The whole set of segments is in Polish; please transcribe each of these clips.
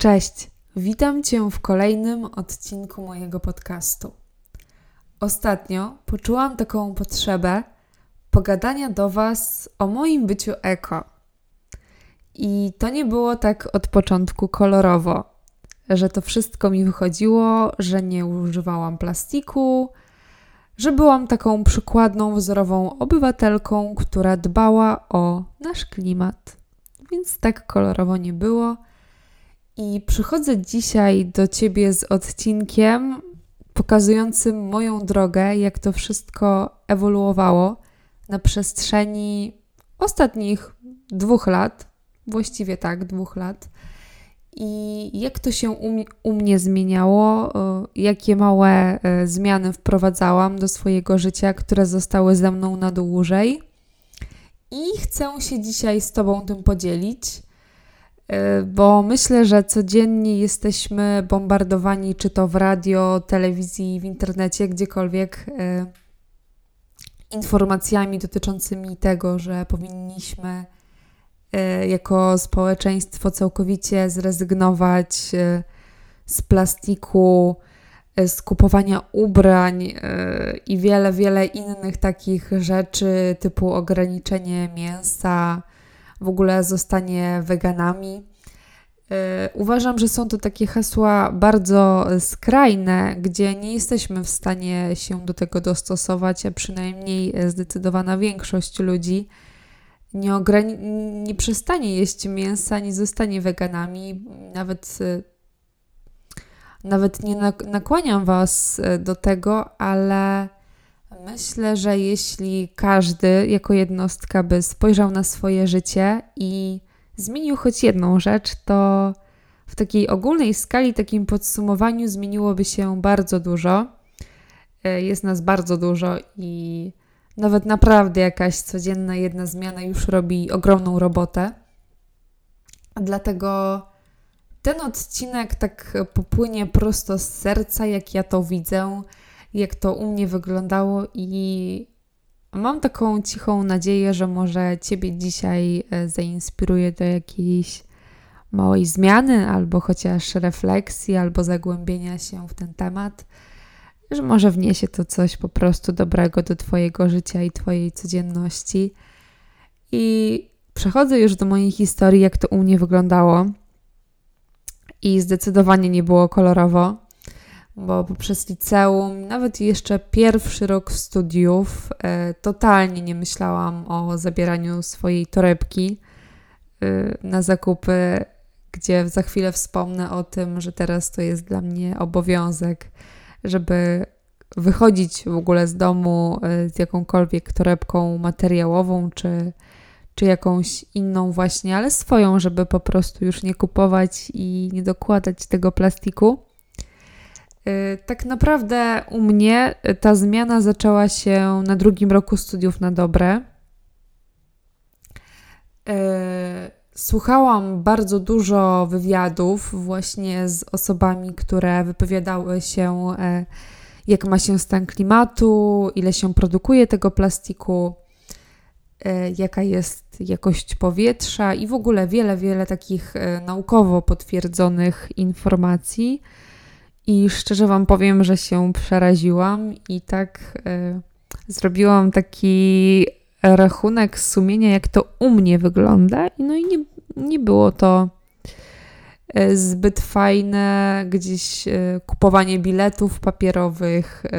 Cześć, witam Cię w kolejnym odcinku mojego podcastu. Ostatnio poczułam taką potrzebę pogadania do Was o moim byciu eko. I to nie było tak od początku kolorowo, że to wszystko mi wychodziło, że nie używałam plastiku, że byłam taką przykładną, wzorową obywatelką, która dbała o nasz klimat. Więc tak kolorowo nie było i przychodzę dzisiaj do Ciebie z odcinkiem pokazującym moją drogę, jak to wszystko ewoluowało na przestrzeni ostatnich dwóch lat, właściwie tak, dwóch lat. I jak to się u, u mnie zmieniało, jakie małe e, zmiany wprowadzałam do swojego życia, które zostały ze mną na dłużej. I chcę się dzisiaj z Tobą tym podzielić bo myślę, że codziennie jesteśmy bombardowani, czy to w radio, telewizji, w internecie, gdziekolwiek, y, informacjami dotyczącymi tego, że powinniśmy y, jako społeczeństwo całkowicie zrezygnować z plastiku, z kupowania ubrań i wiele, wiele innych takich rzeczy, typu ograniczenie mięsa, w ogóle zostanie weganami. E, uważam, że są to takie hasła bardzo skrajne, gdzie nie jesteśmy w stanie się do tego dostosować, a przynajmniej zdecydowana większość ludzi nie, ograni- nie przestanie jeść mięsa, nie zostanie weganami. Nawet, e, nawet nie nakłaniam Was e, do tego, ale Myślę, że jeśli każdy jako jednostka by spojrzał na swoje życie i zmienił choć jedną rzecz, to w takiej ogólnej skali, takim podsumowaniu zmieniłoby się bardzo dużo. E, jest nas bardzo dużo i nawet naprawdę jakaś codzienna jedna zmiana już robi ogromną robotę. Dlatego ten odcinek tak popłynie prosto z serca, jak ja to widzę jak to u mnie wyglądało i mam taką cichą nadzieję, że może Ciebie dzisiaj e, zainspiruje do jakiejś małej zmiany, albo chociaż refleksji, albo zagłębienia się w ten temat, że może wniesie to coś po prostu dobrego do Twojego życia i Twojej codzienności. I przechodzę już do mojej historii, jak to u mnie wyglądało. I zdecydowanie nie było kolorowo bo poprzez liceum, nawet jeszcze pierwszy rok studiów, e, totalnie nie myślałam o zabieraniu swojej torebki e, na zakupy, gdzie za chwilę wspomnę o tym, że teraz to jest dla mnie obowiązek, żeby wychodzić w ogóle z domu e, z jakąkolwiek torebką materiałową, czy, czy jakąś inną właśnie, ale swoją, żeby po prostu już nie kupować i nie dokładać tego plastiku. Y, tak naprawdę u mnie ta zmiana zaczęła się na drugim roku studiów na dobre. Y, słuchałam bardzo dużo wywiadów właśnie z osobami, które wypowiadały się, e, jak ma się stan klimatu, ile się produkuje tego plastiku, e, jaka jest jakość powietrza i w ogóle wiele, wiele takich e, naukowo potwierdzonych informacji i szczerze Wam powiem, że się przeraziłam i tak y, zrobiłam taki rachunek sumienia, jak to u mnie wygląda. No i nie, nie było to e, zbyt fajne, gdzieś y, kupowanie biletów papierowych, y,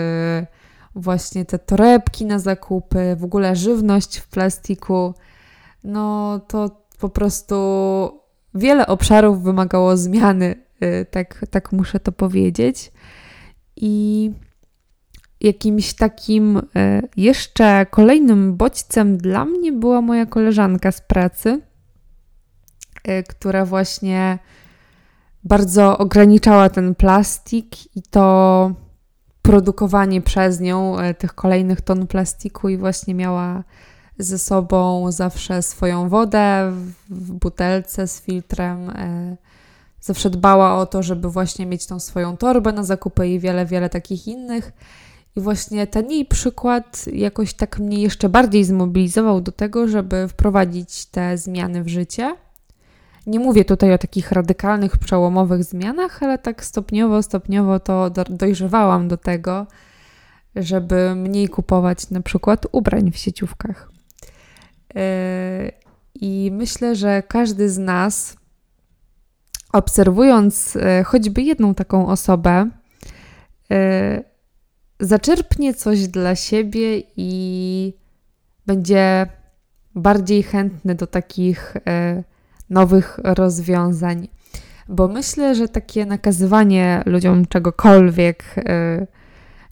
właśnie te torebki na zakupy, w ogóle żywność w plastiku. No to po prostu wiele obszarów wymagało zmiany tak, tak muszę to powiedzieć. I jakimś takim y, jeszcze kolejnym bodźcem dla mnie była moja koleżanka z pracy, y, która właśnie bardzo ograniczała ten plastik i to produkowanie przez nią tych kolejnych ton plastiku i właśnie miała ze sobą zawsze swoją wodę w butelce z filtrem zawsze dbała o to, żeby właśnie mieć tą swoją torbę na zakupy i wiele, wiele takich innych. I właśnie ten jej przykład jakoś tak mnie jeszcze bardziej zmobilizował do tego, żeby wprowadzić te zmiany w życie. Nie mówię tutaj o takich radykalnych, przełomowych zmianach, ale tak stopniowo, stopniowo to dojrzewałam do tego, żeby mniej kupować na przykład ubrań w sieciówkach. Yy, I myślę, że każdy z nas, obserwując yy, choćby jedną taką osobę, yy, zaczerpnie coś dla siebie i będzie bardziej chętny do takich nowych rozwiązań. Bo myślę, że takie nakazywanie ludziom czegokolwiek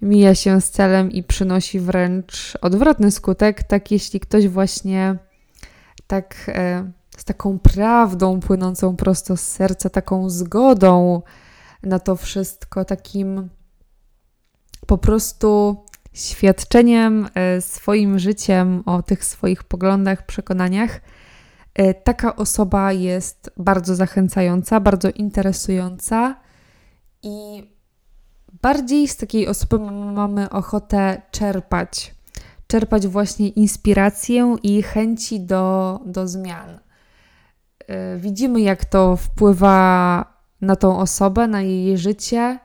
mija się z celem i przynosi wręcz odwrotny skutek, tak jeśli ktoś właśnie tak e, z taką prawdą płynącą prosto z serca, taką zgodą na to wszystko, takim po prostu świadczeniem e, swoim życiem o tych swoich poglądach, przekonaniach, e, taka osoba jest bardzo zachęcająca, bardzo interesująca i bardziej z takiej osoby mamy ochotę czerpać. Czerpać właśnie inspirację i chęci do, do zmian. E, widzimy, jak to wpływa na tą osobę, na jej życie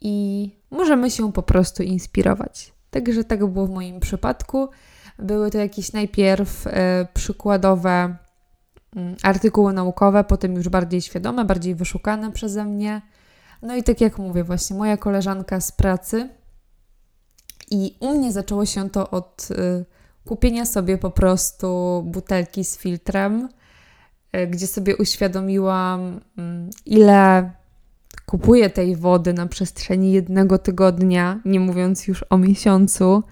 i możemy się po prostu inspirować. Także tak było w moim przypadku. Były to jakieś najpierw y, przykładowe y, artykuły naukowe, potem już bardziej świadome, bardziej wyszukane przeze mnie no i tak jak mówię, właśnie moja koleżanka z pracy i u mnie zaczęło się to od y, kupienia sobie po prostu butelki z filtrem, y, gdzie sobie uświadomiłam, y, ile kupuję tej wody na przestrzeni jednego tygodnia, nie mówiąc już o miesiącu.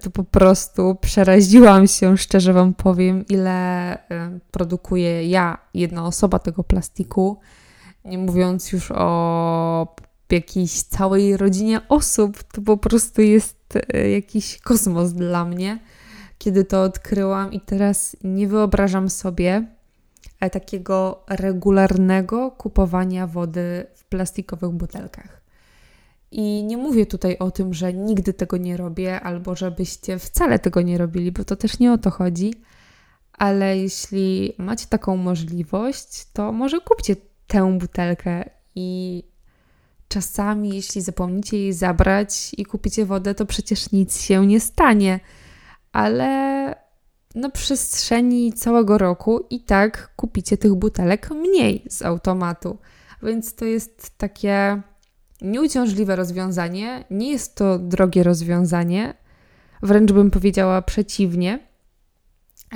To po prostu przeraziłam się, szczerze Wam powiem, ile y, produkuje ja, jedna osoba tego plastiku nie mówiąc już o jakiejś całej rodzinie osób, to po prostu jest e, jakiś kosmos dla mnie, kiedy to odkryłam i teraz nie wyobrażam sobie e, takiego regularnego kupowania wody w plastikowych butelkach. I nie mówię tutaj o tym, że nigdy tego nie robię, albo żebyście wcale tego nie robili, bo to też nie o to chodzi. Ale jeśli macie taką możliwość, to może kupcie tę butelkę i czasami, jeśli zapomnicie jej zabrać i kupicie wodę, to przecież nic się nie stanie, ale na przestrzeni całego roku i tak kupicie tych butelek mniej z automatu. Więc to jest takie nieuciążliwe rozwiązanie, nie jest to drogie rozwiązanie, wręcz bym powiedziała przeciwnie,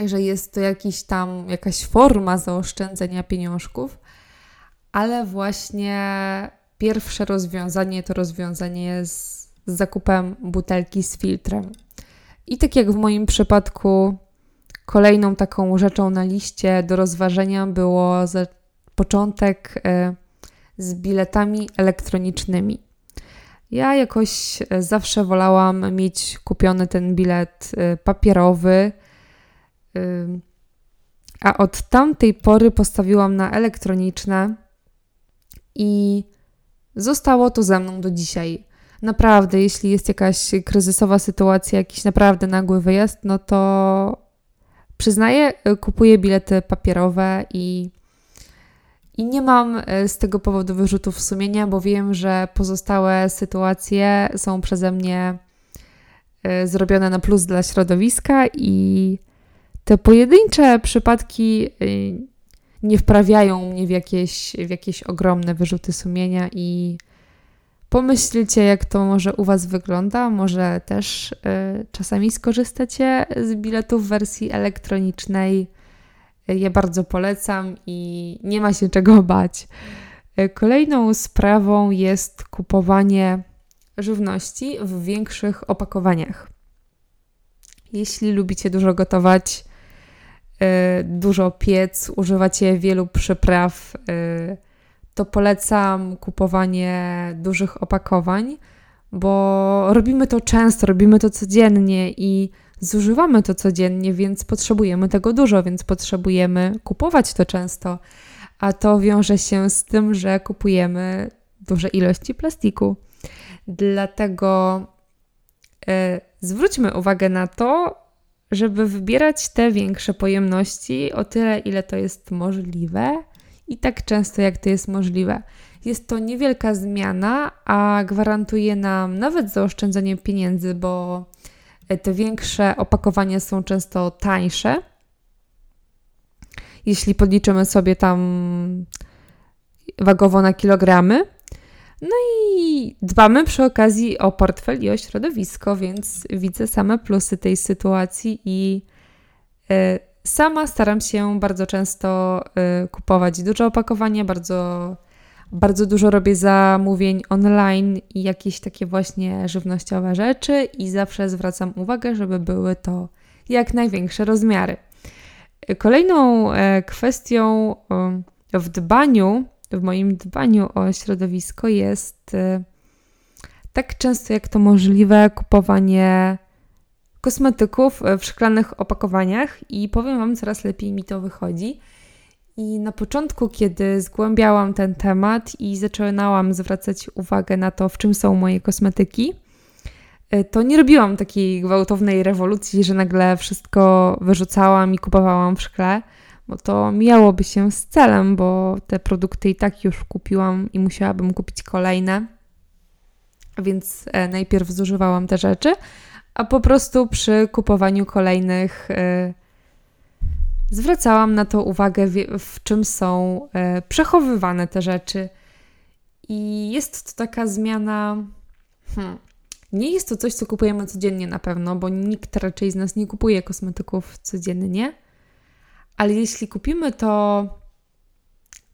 że jest to jakiś tam jakaś forma zaoszczędzenia pieniążków, ale właśnie pierwsze rozwiązanie to rozwiązanie z, z zakupem butelki z filtrem. I tak jak w moim przypadku, kolejną taką rzeczą na liście do rozważenia było początek y, z biletami elektronicznymi. Ja jakoś e, zawsze wolałam mieć kupiony ten bilet y, papierowy, a od tamtej pory postawiłam na elektroniczne i zostało to ze mną do dzisiaj. Naprawdę, jeśli jest jakaś kryzysowa sytuacja, jakiś naprawdę nagły wyjazd, no to przyznaję, kupuję bilety papierowe i, i nie mam e, z tego powodu wyrzutów sumienia, bo wiem, że pozostałe sytuacje są przeze mnie e, zrobione na plus dla środowiska i te pojedyncze przypadki e, nie wprawiają mnie w jakieś, w jakieś ogromne wyrzuty sumienia i pomyślcie, jak to może u Was wygląda. Może też y, czasami skorzystacie z biletów w wersji elektronicznej. Ja bardzo polecam i nie ma się czego bać. Y, kolejną sprawą jest kupowanie żywności w większych opakowaniach. Jeśli lubicie dużo gotować, Y, dużo piec, używacie wielu przypraw, y, to polecam kupowanie dużych opakowań, bo robimy to często, robimy to codziennie i zużywamy to codziennie, więc potrzebujemy tego dużo, więc potrzebujemy kupować to często. A to wiąże się z tym, że kupujemy duże ilości plastiku. Dlatego y, zwróćmy uwagę na to, żeby wybierać te większe pojemności o tyle, ile to jest możliwe i tak często, jak to jest możliwe. Jest to niewielka zmiana, a gwarantuje nam nawet zaoszczędzenie pieniędzy, bo te większe opakowania są często tańsze. Jeśli podliczymy sobie tam wagowo na kilogramy. No i dbamy przy okazji o portfel i o środowisko, więc widzę same plusy tej sytuacji i y, sama staram się bardzo często y, kupować duże opakowania, bardzo, bardzo dużo robię zamówień online i jakieś takie właśnie żywnościowe rzeczy i zawsze zwracam uwagę, żeby były to jak największe rozmiary. Kolejną e, kwestią w dbaniu w moim dbaniu o środowisko jest y, tak często jak to możliwe kupowanie kosmetyków w szklanych opakowaniach i powiem Wam, coraz lepiej mi to wychodzi. I na początku, kiedy zgłębiałam ten temat i zaczynałam zwracać uwagę na to, w czym są moje kosmetyki, y, to nie robiłam takiej gwałtownej rewolucji, że nagle wszystko wyrzucałam i kupowałam w szkle bo to mijałoby się z celem, bo te produkty i tak już kupiłam i musiałabym kupić kolejne. Więc e, najpierw zużywałam te rzeczy, a po prostu przy kupowaniu kolejnych e, zwracałam na to uwagę, w czym są e, przechowywane te rzeczy. I jest to taka zmiana. Hmm, nie jest to coś, co kupujemy codziennie na pewno, bo nikt raczej z nas nie kupuje kosmetyków codziennie ale jeśli kupimy to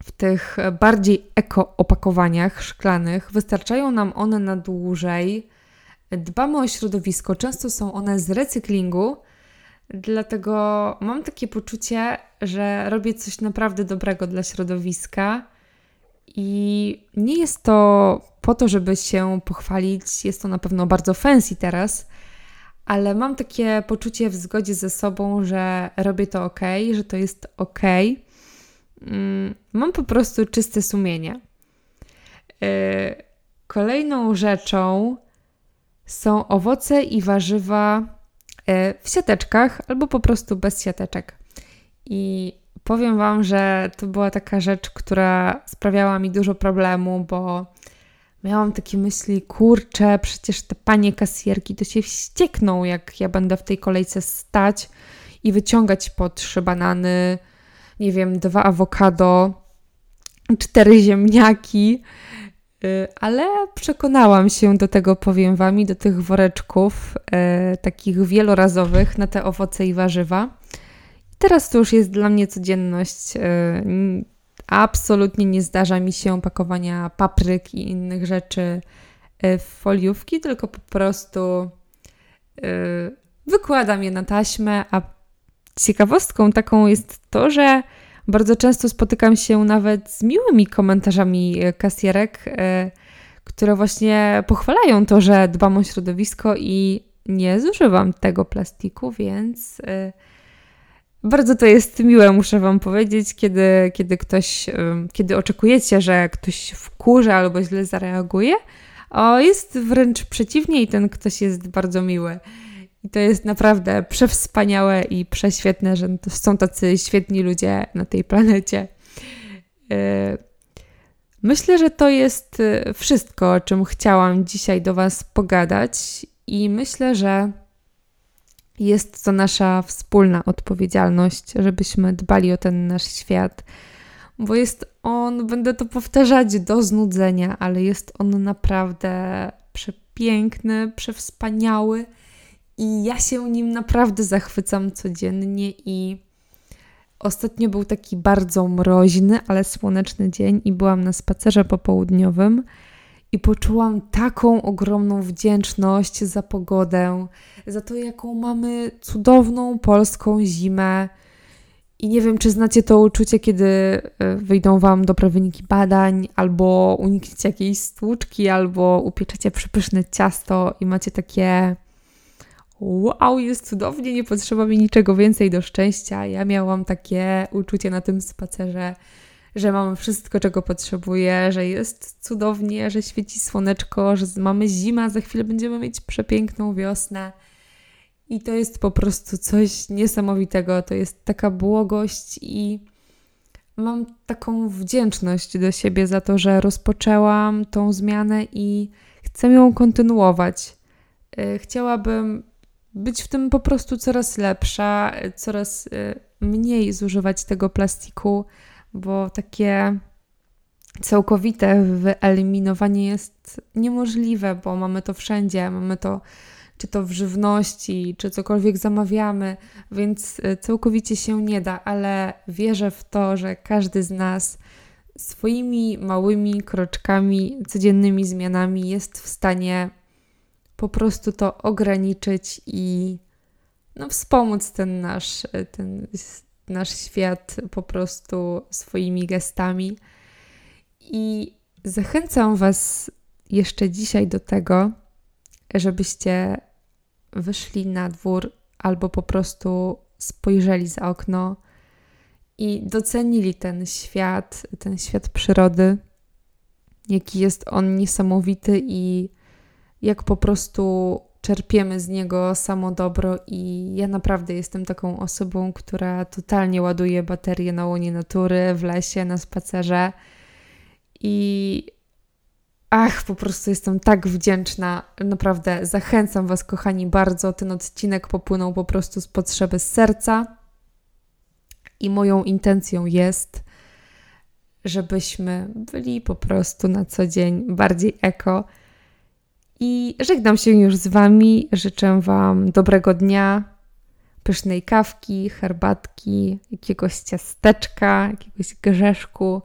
w tych bardziej eko opakowaniach szklanych, wystarczają nam one na dłużej. Dbamy o środowisko, często są one z recyklingu, dlatego mam takie poczucie, że robię coś naprawdę dobrego dla środowiska. I nie jest to po to, żeby się pochwalić, jest to na pewno bardzo fancy teraz, ale mam takie poczucie w zgodzie ze sobą, że robię to ok, że to jest ok. Mm, mam po prostu czyste sumienie. Y, kolejną rzeczą są owoce i warzywa y, w siateczkach albo po prostu bez siateczek. I powiem Wam, że to była taka rzecz, która sprawiała mi dużo problemu, bo miałam takie myśli, kurczę, przecież te panie kasjerki to się wściekną, jak ja będę w tej kolejce stać i wyciągać po trzy banany, nie wiem, dwa awokado, cztery ziemniaki. Y, ale przekonałam się do tego, powiem Wam, do tych woreczków e, takich wielorazowych na te owoce i warzywa. I teraz to już jest dla mnie codzienność. E, Absolutnie nie zdarza mi się pakowania papryk i innych rzeczy e, w foliówki, tylko po prostu yy, wykładam je na taśmę, a ciekawostką taką jest to, że bardzo często spotykam się nawet z miłymi komentarzami e, kasjerek, yy, które właśnie pochwalają to, że dbam o środowisko i nie zużywam tego plastiku, więc yy, bardzo to jest miłe, muszę Wam powiedzieć, kiedy, kiedy ktoś, kiedy oczekujecie, że ktoś wkurzy albo źle zareaguje, o, jest wręcz przeciwnie i ten ktoś jest bardzo miły. I to jest naprawdę przewspaniałe i prześwietne, że są tacy świetni ludzie na tej planecie. E, myślę, że to jest e, wszystko, o czym chciałam dzisiaj do Was pogadać, i myślę, że jest to nasza wspólna odpowiedzialność, żebyśmy dbali o ten nasz świat, bo jest on, będę to powtarzać do znudzenia, ale jest on naprawdę przepiękny, przewspaniały i ja się nim naprawdę zachwycam codziennie i ostatnio był taki bardzo mroźny, ale słoneczny dzień i byłam na spacerze popołudniowym i poczułam taką ogromną wdzięczność za pogodę, za to, jaką mamy cudowną polską zimę. I nie wiem, czy znacie to uczucie, kiedy e, wyjdą Wam dobre wyniki badań, albo unikniecie jakiejś stłuczki, albo upieczecie przepyszne ciasto i macie takie wow, jest cudownie, nie potrzeba mi niczego więcej do szczęścia. Ja miałam takie uczucie na tym spacerze że mamy wszystko, czego potrzebuję, że jest cudownie, że świeci słoneczko, że mamy zima, za chwilę będziemy mieć przepiękną wiosnę. I to jest po prostu coś niesamowitego. To jest taka błogość i mam taką wdzięczność do siebie za to, że rozpoczęłam tą zmianę i chcę ją kontynuować. Y, chciałabym być w tym po prostu coraz lepsza, coraz y, mniej zużywać tego plastiku, bo takie całkowite wyeliminowanie jest niemożliwe, bo mamy to wszędzie, mamy to czy to w żywności, czy cokolwiek zamawiamy, więc y, całkowicie się nie da, ale wierzę w to, że każdy z nas swoimi małymi kroczkami, codziennymi zmianami jest w stanie po prostu to ograniczyć i no, wspomóc ten nasz, ten nasz świat po prostu swoimi gestami. I zachęcam Was jeszcze dzisiaj do tego, żebyście wyszli na dwór albo po prostu spojrzeli za okno i docenili ten świat, ten świat przyrody, jaki jest on niesamowity i jak po prostu czerpiemy z niego samo dobro i ja naprawdę jestem taką osobą, która totalnie ładuje baterie na łonie natury, w lesie, na spacerze i ach, po prostu jestem tak wdzięczna. Naprawdę zachęcam Was, kochani, bardzo. Ten odcinek popłynął po prostu z potrzeby serca i moją intencją jest, żebyśmy byli po prostu na co dzień bardziej eko i żegnam się już z Wami. Życzę Wam dobrego dnia, pysznej kawki, herbatki, jakiegoś ciasteczka, jakiegoś grzeszku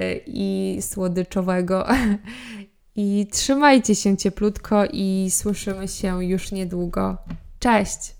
y, i słodyczowego. I trzymajcie się cieplutko i słyszymy się już niedługo. Cześć!